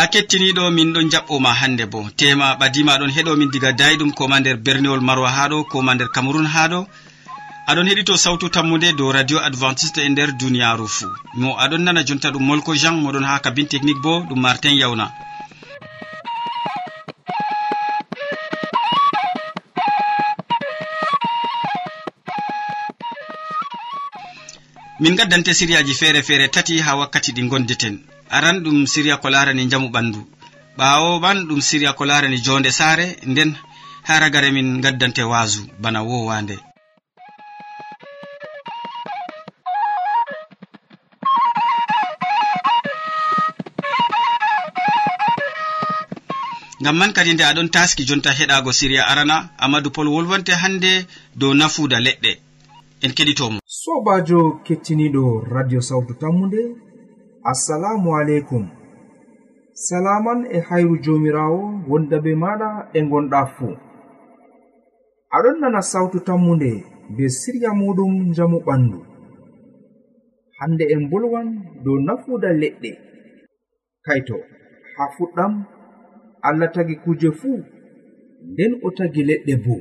ya kettiniɗo min ɗon jaɓɓoma hannde bo. Tema ɓadima ɗon heɗomin diga dayɗum koma nder berniwol marwa haɗo koma nder cameron haɗo aɗon heɗito sawtu tammude dow radio adventiste e nder duniyaru fuu. Mo aɗon nana jonta ɗum molko jean moɗon ha kabin technique bo ɗum martin yawna min gaddante siriyaji feere feere tati ha wakkati ɗi gondeten aran ɗum siriya ko larani jamu ɓandu. Ɓawo man ɗum siriya ko larani jonde saare nden ha ragare min gaddante wasu bana wowande ngam man kadi nde aɗon taski jonta heɗago siriya arana amadou pol wolwonte hannde dow nafuuda leɗɗe. En keɗitomo sobajo kettiniɗo radio sawtu tammude assalamu aleykum salaman e hayru jomirawo wonda be maɗa e gonɗa fuu aɗon nana sawtu tammunde be sirya muɗum jamu ɓandu. Hande en bolwan dow nafuda leɗɗe. Kaito ha fuɗɗam allah tagi kuje fuu nden o tagi leɗɗe bo.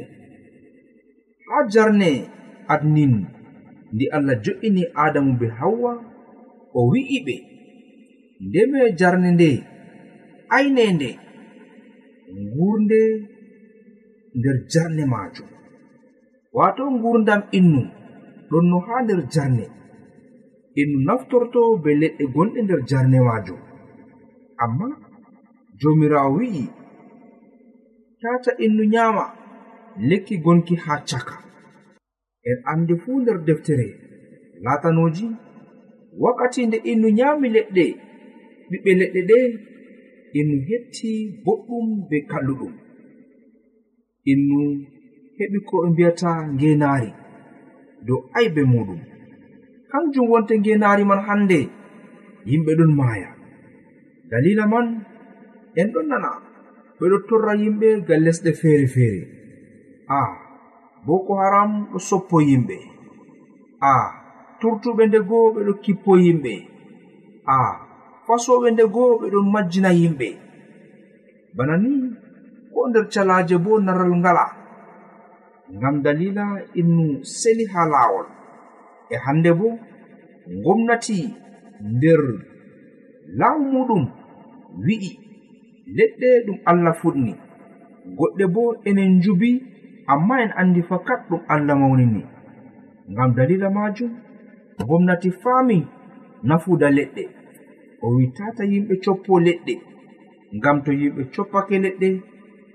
Ha jarne adnin ndi allah jo'ini adamu be hawwa o wi'i ɓe ndeme jarne nde aynende ngurnde nder jarne majum wato ngurdam innu ɗon no ha nder jarne. Innu naftorto be leɗɗe gonɗe nder jarne majum amma jomirawo wi'i tata innu nyama lekki gonki ha caka. En andi fuu nder deftere latanoji wakkati nde innu nyami leɗɗe ɓiɓɓe leɗɗe ɗe innu hetti boɗɗum be kalluɗum. Innu heɓi ko ɓe mbiyata ngeenaari dow aybe muɗum kanjum wonte ngeenaari man hannde yimɓe ɗon maaya. Dalila man en ɗon nana ɓeɗo torra yimɓe gal lesɗe feere feere a boko haram ɗo soppo yimɓe. A turtuɓe nde goo ɓeɗo kippo yimɓe. A fasoɓe nde goo ɓeɗon majjina yimɓe. Bana ni ko nder calaje bo naral ngala ngam dalila innu seli ha lawol e hande bo gomnati nder law muɗum wi'i leɗɗe ɗum allah fuɗni goɗɗe bo enen njubi amma en andi fakat ɗum allah mawnini. Ngam dalila majum gomnati faami nafuuda leɗɗe. O witata yimɓe coppo leɗɗe. Ngam to yimɓe coppake leɗɗe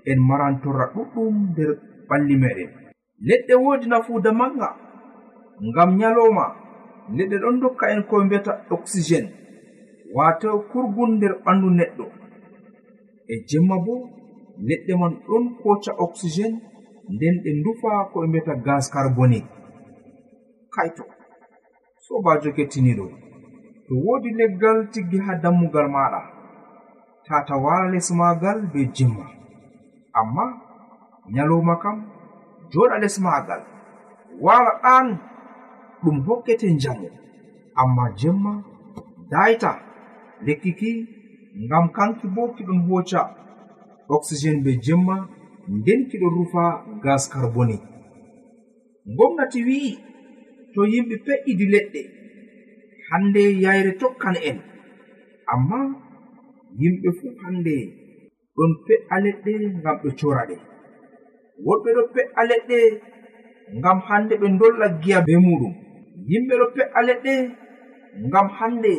en maran torra ɗuɗɗum nder ɓalli meɗen. Leɗɗe woodi nafuuda manga ngam nyalowma leɗɗe ɗon dokka en ko mbiyata oxygéne wato kurgun nder ɓandu neɗɗo. E jemma bo leɗɗe man ɗon koca oxygéne nden ɗe ndufa ko ɓe mbiyata gas carbonique. Kayto sobajo kettiniɗo to wodi leggal tiggi ha dammugal maɗa tata wala les magal be jemma. Amma nyaloma kam joɗa les magal wala ɗan ɗum hokkete njamu. Amma jemma dayta lekkiki ngam kanki bo kiɗon hoca oxygéne be jemma nden kiɗon rufa gas carbonique gomnati wi'i to yimɓe fe'idi leɗɗe. Hande yayre tokkan en. Amma yimɓe fuu hande ɗon fe'a leɗɗe ngam ɓe cora ɗe. Woɗɓe ɗo fe'a leɗɗe ngam hande ɓe dolla giya be muɗum. Yimɓe ɗo fe'a leɗɗe ngam hande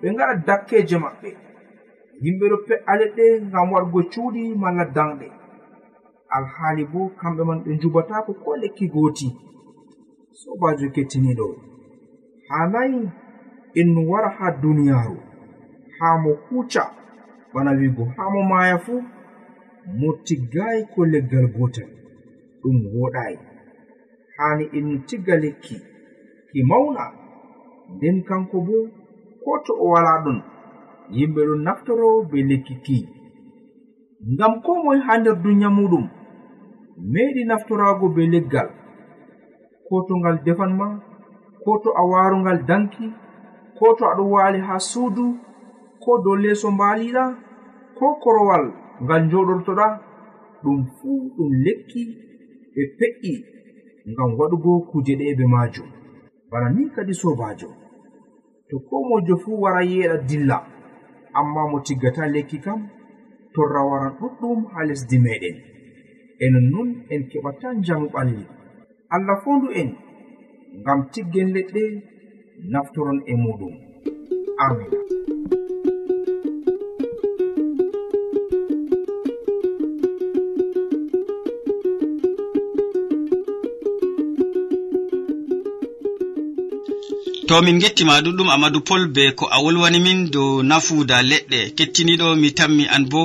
ɓe ngaɗa dakkeje maɓɓe. Yimɓe ɗo fe'a leɗɗe ngam waɗgo cuuɗi malla danɗe alhaali bo kamɓe man ɓe njubatako ko lekki gooti. sobajo kettiniɗo. Hanayi innu wara ha duniyaaru. Haa mo huca bana wigo haa mo maaya fuu mo tiggayi ko leggal gotel ɗum woɗayi haani innu tigga lekki ki mawna nden kanko bo ko to o wala ɗon yimɓe ɗon naftoro be lekki ki. Ngam ko moye haa nder duniya muɗum meeɗi naftorago be leggal. ko to ngal defan ma ko to a warungal danki ko to aɗo waali ha suudu ko dow leeso mbaaliɗa ko korowal ngal joɗortoɗa ɗum fuu ɗum lekki ɓe pe'i ngam waɗugo kuje ɗe be maajum. Bana ni kadi sobajo to ko mojo fuu wara yeeɗa dilla amma mo tiggata lekki kam torra waran ɗuɗɗum ha lesdi meɗen enon nun en keɓata njamu ɓalli. allah fondu en ngam tiggen leɗɗe naftoron e muɗum. Amina to min gettima ɗuɗɗum amadou pol be ko a wolwani min dow nafuuda leɗɗe. Kettiniɗo mi tammi an bo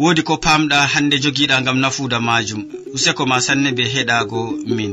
wodi ko pamɗa hande jogiɗa gam nafuuda majum useko ma sanne be heɗago min.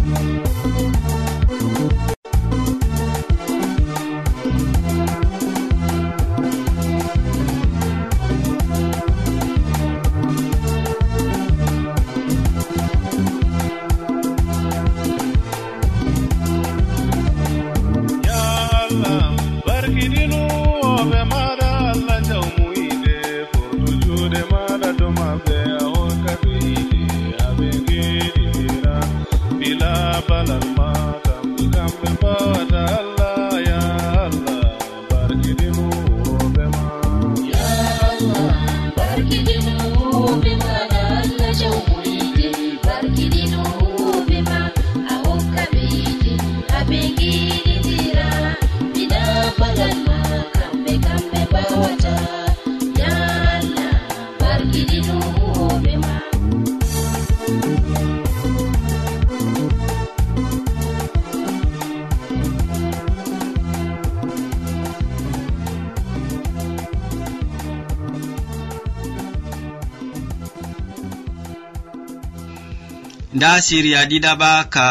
nda siriya ɗiɗaɓa ka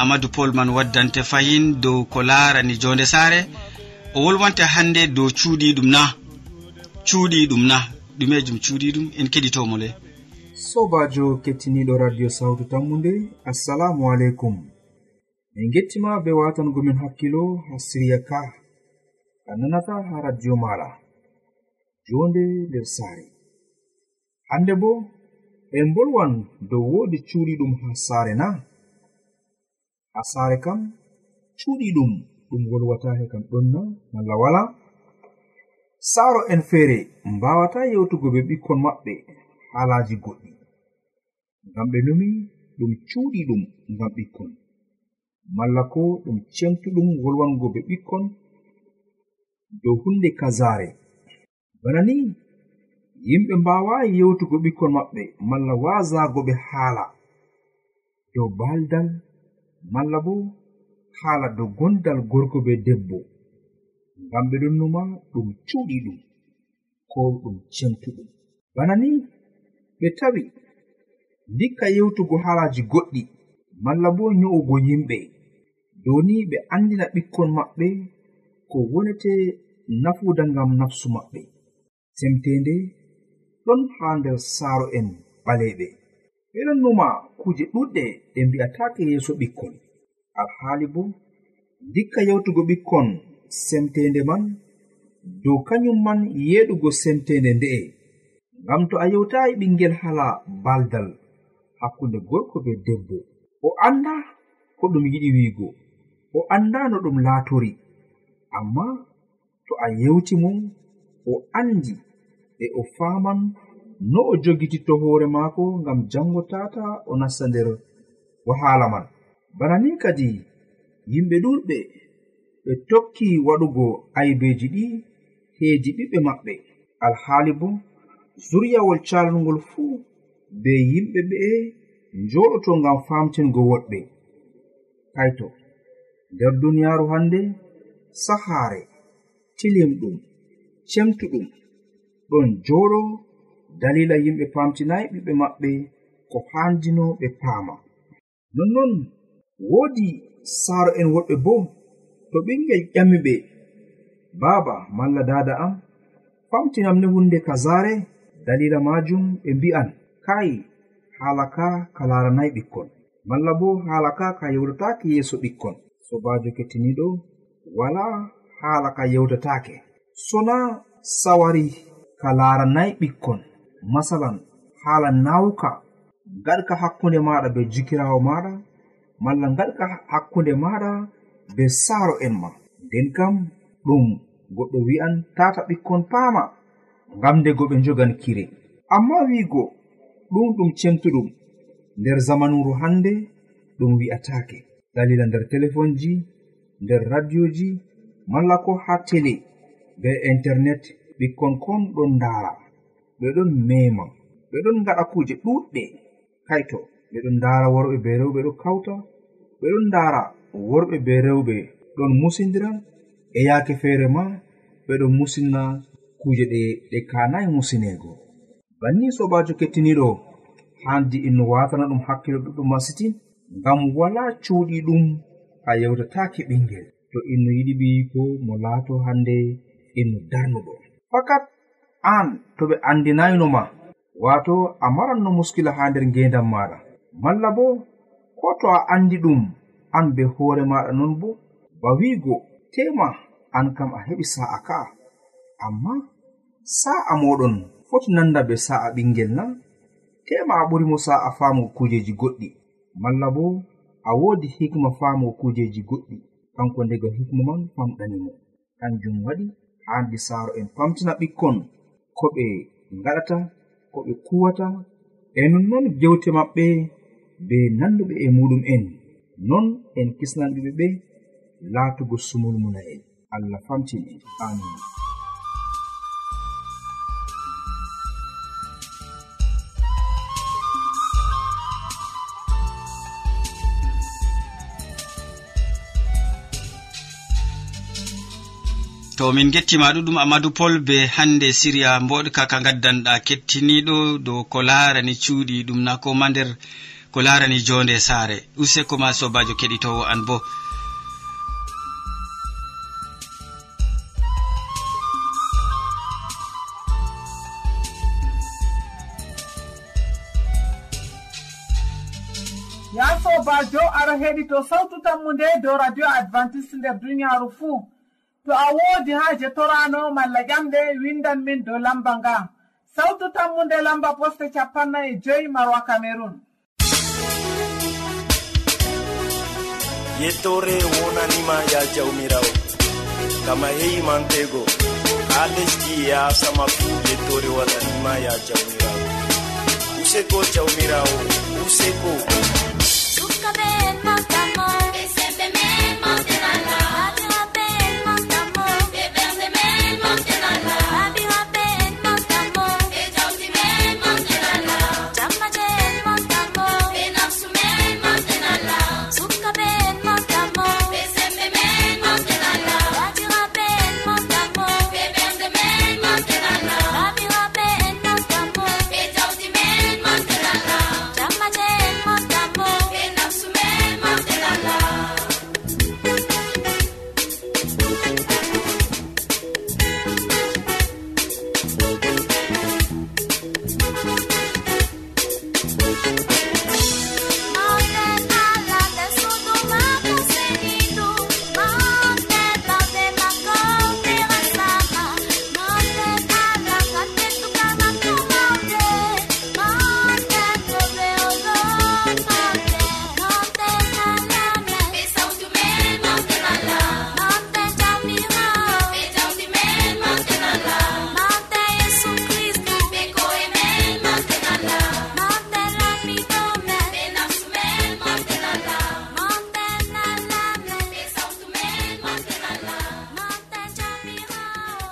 amadou pol man waddante fayin dow ko larani jonde sare o wolwanta hande dow cuuɗi ɗum na. Cuuɗi ɗum na. Ɗumejum cuuɗi ɗum en keɗitomo le. Sobajo kettiniɗo radio sawtu tammude assalamu aleykum. Min gettima be watangomin hakkilo ha siriya ka. A nanata ha radio maɗa jonde nder saare. Hande bo en bolwan dow wodi cuuɗi ɗum ha saare na. ha saare kam cuuɗi ɗum ɗum wolwatake kam ɗonna malla wala. Saaro en feere mbawata yewtugo be ɓikkon maɓɓe haalaji goɗɗi. Ngam ɓe numi ɗum cuuɗi ɗum ngam ɓikkon. Malla ko ɗum cemtuɗum wolwango be ɓikkon. Dow hunde kazare bana ni yimɓe mbawayi yewtugo ɓikkon maɓɓe malla wasago ɓe haala. Dow baldal malla bo haala dow gondal gorko be debbo. Ngam ɓe ɗon numa ɗum cuuɗi ɗum ko ɗum cemtuɗum. Bana ni ɓe tawi ndikka yewtugo haalaji goɗɗi malla bo nyo'ugo yimɓe. Dow ni ɓe andina ɓikkon maɓɓe ko wonete nafuda ngam nafsu maɓɓe. Semtende ɗon ha nder saaro'en ɓaleɓe ɓeɗon numa kuje ɗuɗɗe ɗe mbi'atake yeeso ɓikkon. Alhaali bo dikka yewtugo ɓikkon semtende man dow kañum man yeɗugo semtende nde'e ngam to a yewtayi ɓingel hala baldal hakkunde gorko be debbo. O anda ko ɗum yiɗi wiigo. O anda no ɗum laatori. Amma to a yewti mo o andi e o faaman no o jogititto hoore maako ngam jango tata o nasta nder wahala man. Bana ni kadi yimɓe ɗuɗɓe ɓe tokki waɗugo aybeji ɗi heedi ɓiɓɓe maɓɓe. Alhaali bo zuryawol calngol fuu be yimɓe ɓe njoɗoto ngam famtingo woɗɓe. Kaito nder duniyaaru hannde sahaare tilimɗum cemtuɗum ɗon jooɗo dalila yimɓe pamtinayi ɓiɓɓe maɓɓe ko handino ɓe paama. Nonnon woodi saaro en woɗɓe bo to ɓingel ƴami ɓe. Baaba malla dada am famtinam ne hunde kazare dalila majum ɓe mbi'an kai haala ka ka laranayi ɓikkon. Malla bo haala ka ka yewtatake yeeso ɓikkon. Sobajo kettiniɗo wala haala ka yewtatake sona sawari ka laranayi ɓikkon. masalan haala nawka gaɗka hakkunde maɗa be jikirawo maɗa malla gaɗka hakkunde maɗa be saaro en ma. Nden kam ɗum goɗɗo wi'an tata ɓikkon paama ngam dego ɓe jogan kire. Amma wiigo ɗum ɗum cemtuɗum nder zamanuru hannde ɗum wi'atake dalila nder telefonji nder radioji malla ko ha tele be internet ɓikkon kon ɗon ndaara. ɓe ɗon mema ɓe ɗon ngaɗa kuje ɗuɗɗe kaito ɓe ɗon ndara worɓe be rewɓe ɗo kawta ɓe ɗon ndara worɓe be rewɓe ɗon musidira e yaake feere ma ɓe ɗon musinna kuje ɗe ɗe kanayi musinego banni sobajo kettiniɗo handi inno watana ɗum hakkilo ɗuɗɗum masitin ngam wala cuuɗi ɗum a yewtatake ɓingel to inno yiɗi ɓiyiko mo laato hande inno darnuɗo fakat an to ɓe andinayno ma wato a maranno muskila ha nder ngendan maɗa malla bo ko to a andi ɗum an be hoore maɗa non bo ba wiigo tema an kam a heɓi sa'a ka'a amma sa'a moɗon foti nanda be sa'a ɓingel na tema a ɓurimo sa'a faamugo kujeji goɗɗi. Malla bo a woodi hikma faamugo kujeji goɗɗi. Kanko ndega hikma man famɗanimo kanjum waɗi haandi saaro en pamtina ɓikkon ko ɓe gaɗata ko ɓe kuwata e nonnoon gewte maɓɓe be nanduɓe e muɗum en. Non en kisnanɗuɓe ɓe laatugo sumulmuna en allah famtin en. Amin. to min gettima ɗuɗum amadou pol be hande siriya mboɗka ka gaddanɗa kettiniɗo dow ko larani cuuɗi ɗum na koma nder ko larani jonde saare. Useko ma sobajo keɗitowo an bo. Ya sobajo ara heɗito sawtu tammu nde dow radio advantice nder duniyaaru fuu. to a woodi haaje torano malla ƴamɗe windan min dow lamba nga sawtu tammunde lamba poste capanna e joyi marwa cameron yettore wonanima ya jawmirawo gama heyimantego ha lesdi e asama fuu yettore waɗanima ya jawmirawo. Useko jawmirawo useko. Sukaɓe en mak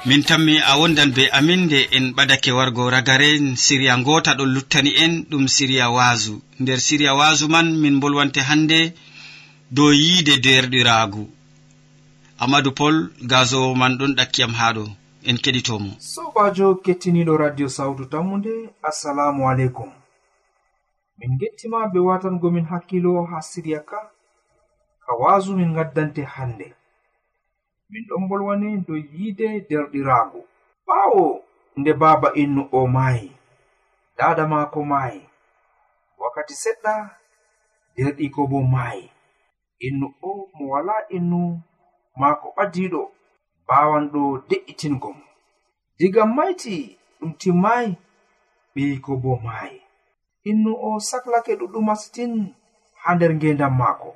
min tammi a wondan be amin nde en ɓadake wargo ragare siriya ngota ɗon luttani en ɗum siriya waasu. Nder siriya waasu man min bolwante hannde dow yiide derɗiraagu. Amadou pol gasowo man ɗon ɗakkiyam haa ɗo en keɗitomo sobajo kettiniɗo radio sawtu tammude assalamu aleykum. Min gettima be watangomin hakkilo ha siriya ka ka waasu min gaddante hannde. min ɗon bolwane dow yiide derɗiraago. Ɓaawo nde baaba innu o maayi daada maako maayi wakkati seɗɗa derɗiko bo maayi. Innu o mo wala innu maako ɓadiiɗo baawan ɗo de'itingo mo. Diga mayti ɗum timmayi ɓeyiko bo maayi. Innu o saklake ɗuɗɗum masitin ha nder ngendam maako.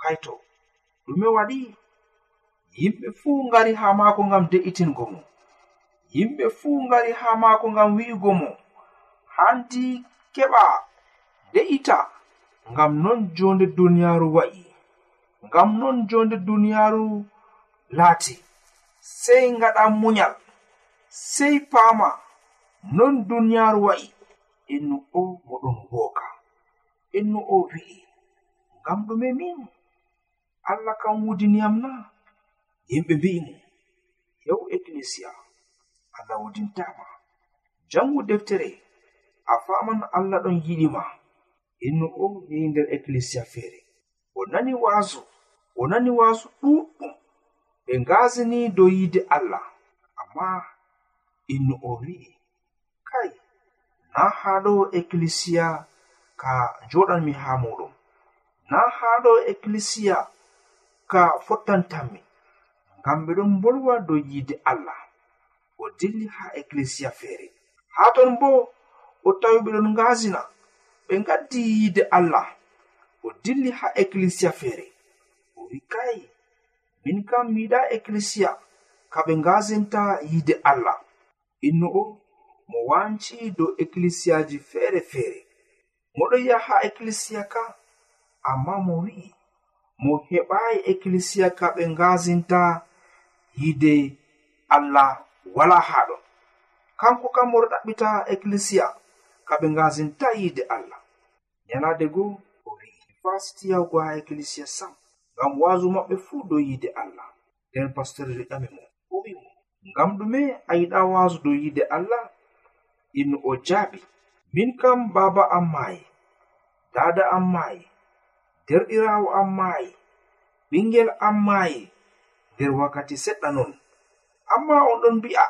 Kaito ɗume waɗi yimɓe fuu ngari haa maako ngam de'itingo mo. Yimɓe fuu ngari haa maako ngam wi'ugo mo. Handi keɓa de'ita ngam non jonde duniyaaru wa'i ngam non jonde duniyaaru laati sey ngaɗa munyal sey paama non duniyaaru wa'i. Innu o moɗon wooka innu o wi'i ngam ɗume min. Allah kam wudiniyam na yimɓe mbi'imo yahu ecclesia allah wudintama jangu deftere a faman allah ɗon yiɗima innu o yehi nder ecclesia feere. O nani waasu o nani waasu ɗuɗɗum ɓe ngasini dow yiide allah. Amma innu o wi'i kai na haa ɗo ecclesia ka joɗanmi haa muɗum na haa ɗo ecclesia ka fottantanmi kamɓe ɗon bolwa dow yiide allah o dilli haa ecclesia feere. Haa ton bo o tawi ɓe ɗon ngasina ɓe gaddi yiide allah o dilli haa ecclesia feere. O wi kai min kam mi yiɗa ecclesia ka ɓe ngasinta yiide allah. Innu o mo wanci dow ecclesiaji feere feere moɗon yaha ha ecclesia ka amma mo wi'i mo heɓayi ecclesia ka ɓe ngasinta yide allah wala haɗon kanko kam oɗo ɗaɓɓita ecclesia kaɓe ngazinta yide allah. Yanade goo o wi'i fasti yahugo ha ecclesia sam ngam waasu maɓɓe fuu dow yiide allah. Nden pastor riɗame mo o wimo ngam ɗume a yiɗa waasu dow yiide allah inno o jaaɓi. Min kam baba am maayi dada am maayi derɗirawo am maayi ɓingel am maayi nder wakkati seɗɗa non. Amma on ɗon mbi'a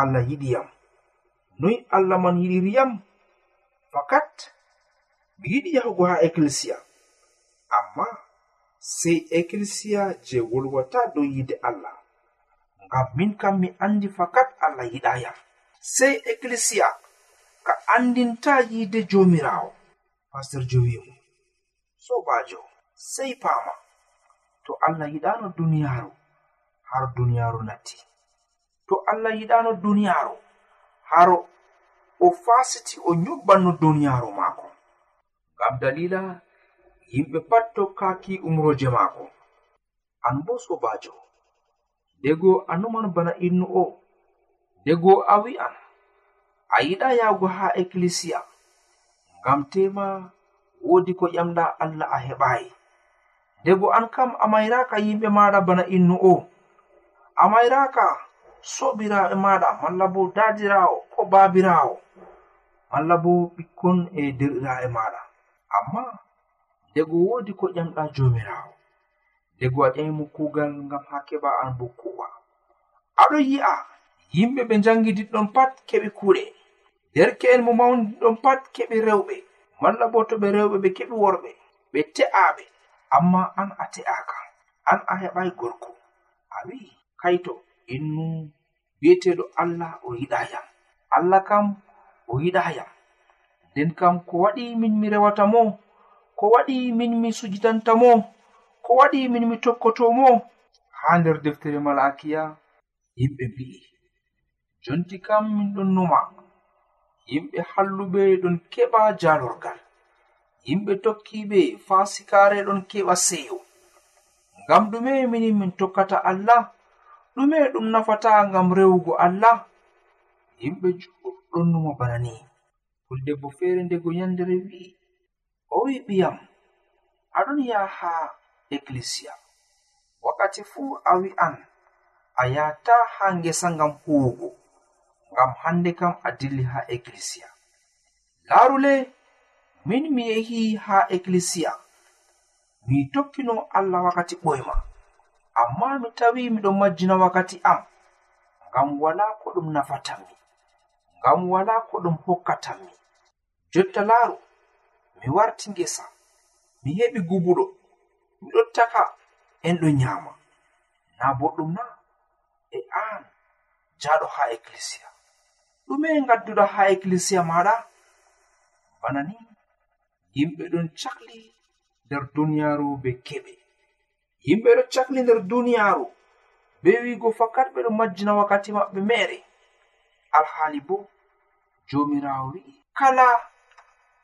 allah yiɗi yam. Noy allah man yiɗiri yam? Fakat mi yiɗi yahugo ha ekkilisiya. Amma sey ekkilisiya je wolwata dow yiide allah. Ngam min kam mi andi fakat allah yiɗa yam. Sey ekkilisiya ka andinta yiide jomirawo. Pastor jo wi'mo sobajo sey paama. to allah yiɗano duniyaaru har duniyaaru natti. To allah yiɗano duniyaaru har o fasiti o nyobbanno duniyaaru maako. Ngam dalila yimɓe pat tokkaki umroje maako. An bo sobajo dego a numan bana innu o dego a wi'an. A yiɗa yahugo ha ekkilisiya. Ngam tema woodi ko ƴamɗa allah a heɓayi dego an kam a mayraka yimɓe maɗa bana innu o a mayraka soɓiraɓe maɗa malla bo dadirawo ko babirawo malla bo ɓikkon e derɗiraɓe maɗa. Amma dego wodi ko ƴamɗa jomirawo. Dego a ƴamimo kugal ngam ha keɓa an bo ku'a aɗo yi'a yimɓe ɓe jangidiɗɗon pat keɓi kuɗe derke'en mo mawniɗon pat keɓi rewɓe. Malla bo to ɓe rewɓe ɓe keɓi worɓe ɓe te'aɓe. amma an a te'aka an a heɓai gorko. A wi'i kaito innu wi'eteɗo allah o yiɗa yam allah kam o yiɗa yam nden kam ko waɗi min mi rewata mo ko waɗi min mi sujidanta mo ko waɗi min mi tokkoto mo ha nder deftere malakiya. Yimɓe mbi'i jonti kam min ɗon numa yimɓe halluɓe ɗon keɓa jalorgal. yimɓe tokkiɓe fasikare ɗon keɓa seyo. Ngam ɗume mini min tokkata allah ɗume ɗum nafata ngam rewugo allah. Yimɓe ɗon numa bana ni. Puldebbo feere ndego yandere wi'i o wi ɓiyam. Aɗon yaha ha eklisiya wakkati fuu a wi'an a yahata ha ngesa ngam huwugo. Ngam hande kam a dilli ha eklisiya laarule min mi yehi ha eklisiya mi tokkino allah wakkati ɓoyma. Amma mi tawi miɗon majjina wakkati am ngam wala ko ɗum nafatanmi ngam wala ko ɗum hokkatanmi. Jotta laaru mi warti ngesa mi heɓi gubuɗo miɗon taka en ɗo nyaama na boɗɗum na e aan jaɗo ha eklisiya ɗume gadduɗa ha eklisiya maɗa bana ni yimɓe ɗon cakli nder duniyaru be keɓe. Yimɓe ɗo cakli nder duniyaru be wigo fakat ɓe ɗo majjina wakkati maɓɓe mere. Alhaali bo jomirawo wi'i kala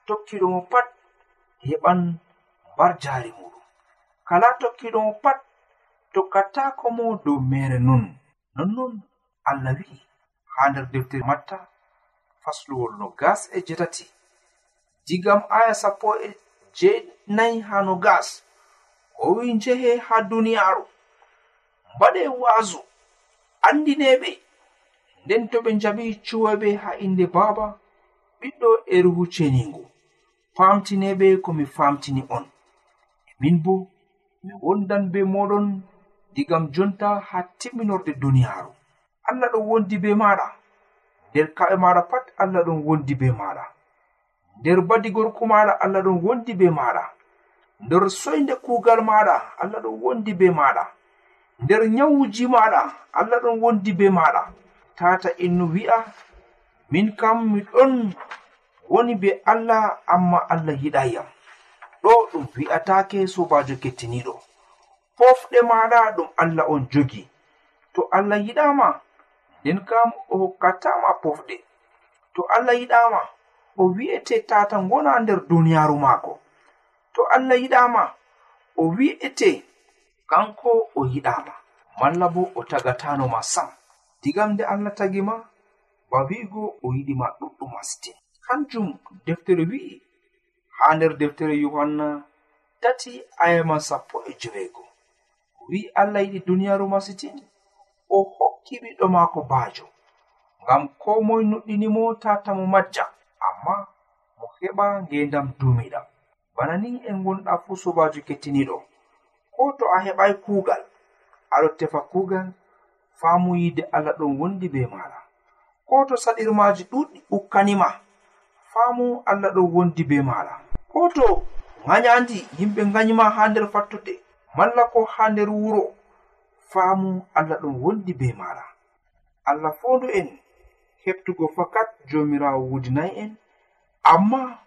tokkiɗo mo pat heɓan mbar jaari muɗum. Kala tokkiɗo mo pat tokkatako mo dow mere non nonnon allah wi'i ha nder deftere matta fasluwol no gas e jetati digam aya sappo e jenayi ha no gas o wi njehe ha duniyaru mbaɗe waasu andineɓe nden to ɓe njaɓi cuwaɓe ha inde baaba ɓiɗɗo e ruhu ceningu famtineɓe ko mi famtini on. Min bo mi wondan be moɗon digam jonta ha timminorde duniyaru allah ɗon wondi be maɗa nder kaɓe maɗa pat allah ɗon wondi be maɗa nder badi gorko maɗa allah ɗon wondi be maɗa. Nder soyde kugal maɗa allah ɗon wondi be maɗa. Nder nyawuji maɗa allah ɗon wondi be maɗa. Tata innu wi'a min kam miɗon woni be allah amma allah yiɗayam ɗo ɗum wi'atake sobajo kettiniɗo. Pofɗe maɗa ɗum allah on jogi. To allah yiɗama? Nden kam o hokkatama pofɗe to allah yiɗama? o wi'ete tata ngona nder duniyaru maako. To allah yiɗama o wi'ete kanko o yiɗama malla bo o tagatanoma sam. Digam nde allah tagima ba wi'go o yiɗima ɗuɗɗum astin. Kanjum deftere wi'i ha nder deftere yohanna tati ayama sappo e joweego wi'i allah yiɗi duniyaru masitin o hokki ɓiɗɗo maako baajo. Ngam ko moye nuɗɗinimo tata mo majja. amma mo heɓa ngendam dumiɗam bana ni en gonɗa fuu sobajo kettiniɗo. Ko to a heɓai kuugal aɗo tefa kuugal faamu yide allah ɗon wondi be maɗa ko to saɗirmaji ɗuɗɗi ukkanima faamu allah ɗon wondi be maɗa ko to gayandi yimɓe gayima ha nder fattude malla ko ha nder wuro faamu allah ɗon wondi be maɗa allah fondu en heɓtugo fakat jomirawo wudinayi en amma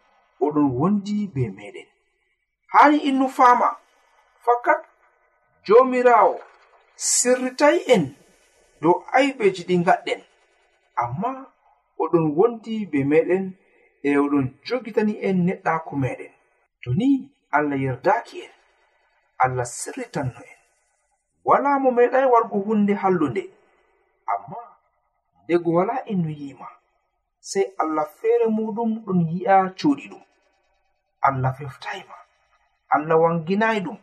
oɗon wondi be meɗen. Hani innu fama fakat jomirawo sirritai en dow aibeji ɗi gaɗɗen amma oɗon wondi be meɗen e oɗon jogitani en neɗɗako meɗen. To ni allah yerdaki en allah sirritanno en wala mo meɗai wargo hunde hallunde. Amma ndego wala innu yima. sei allah feere muɗum ɗum yi'a cuuɗi ɗum. Allah feftayima allah wanginayi ɗum.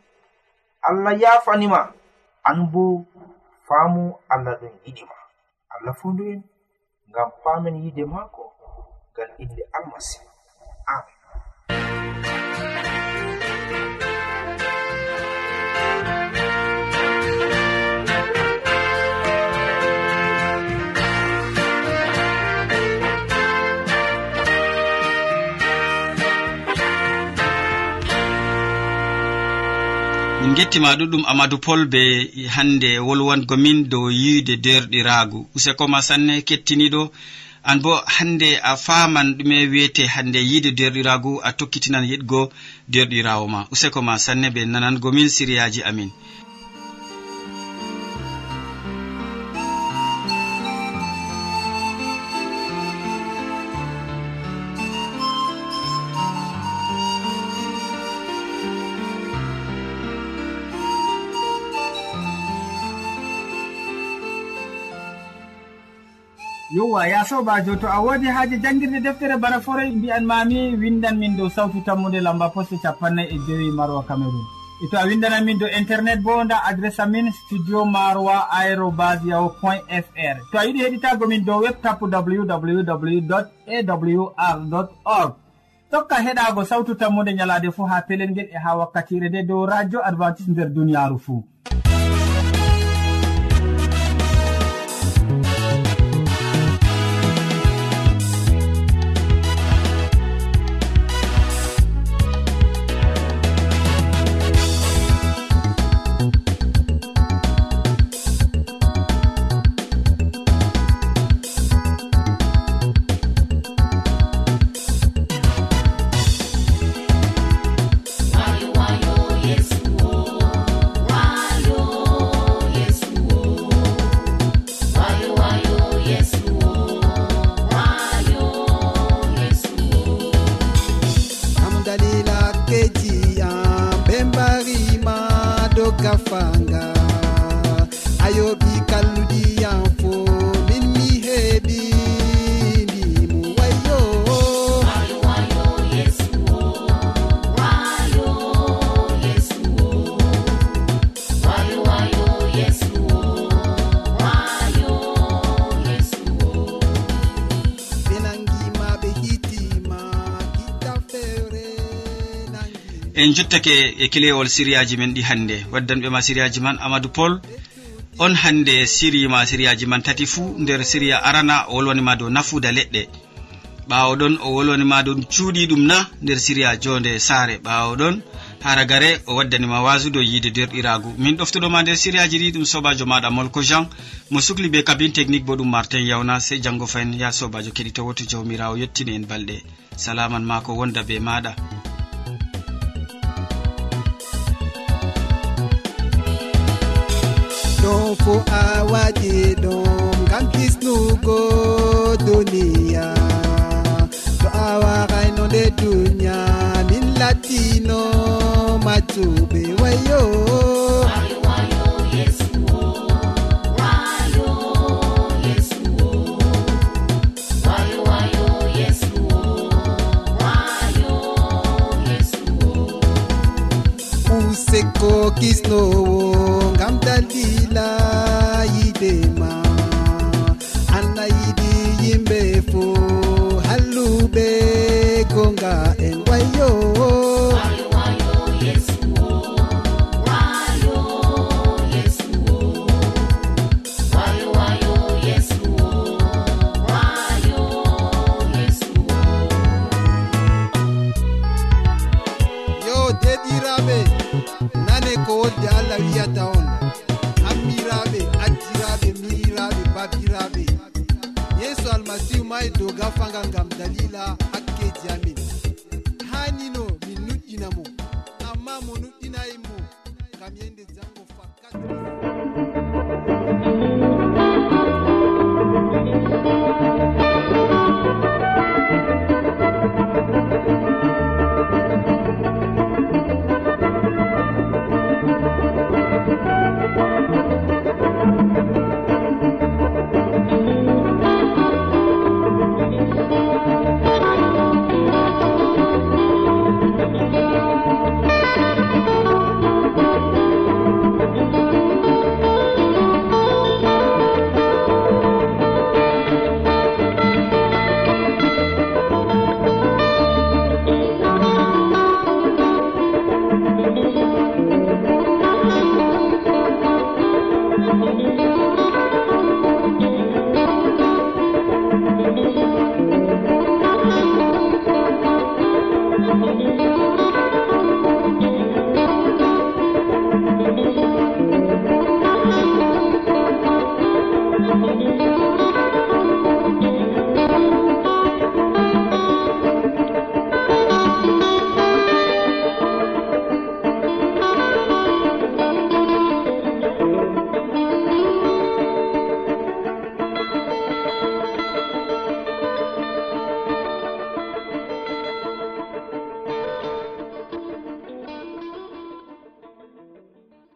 Allah yafanima an bo faamu allah ɗum yiɗima allah fondu en ngam paamen yide maako ngam inde almasihu en gettima ɗuɗum amadou pol be hande wolwango min dow yiide derɗiragu usekoma sanne kettiniɗo. An bo hande a faman ɗume wiyete hande yiide derɗiragu a tokkitinan yiɗgo derɗirawo ma useko ma sanne be nanango min siriyaji amin. yowa ya sobajo to a wodi haaji jangirde deftere bana foroy mbiyan mami windan min dow sawtu tammude lamba poste capannay e joyi marwa cameron e to a windanan min dow internet bo nda adresse amin studio maroa aérobas yaho point fr to a yiɗi heɗitago min dow web tapu www awr org. Tokka heɗago sawtu tammude ñalade fuu ha pelel ngel e ha wakkatire nde dow radio adventice nder duniyaru fuu. gafanga ayoɓi kalluɗiyan fo min mi heɓi en jottake e kilewol siriyaji men ɗi hannde. Waddanɓe ma siriyaji man amadou pol on hannde sirima siriyaji man tati fuu nder siriya arana o wolwanima dow nafuda leɗɗe. Ɓawo ɗon o wolwanima dow cuuɗi ɗum na nder siriya jonde saare. Ɓawo ɗon haragare o waddanima wasu dow yiide derɗiragu min ɗoftuɗoma nder siriyaji ɗi ɗum sobajo maɗa molko jean. Mo sukli be cabine technique bo ɗum martin yawna sey janggo fayin ya sobajo keɗitowoto jawmirawo yettini en balɗe. Salaman ma ko wonda be maɗa ɗon fo a waɗi ɗon ngam hisnugo duniya. To a warayno nde duniya min latino matuɓe wayo. Ko kisnowo ma. Allah yiɗi yimɓe fo halluɓe ko nga en wayo.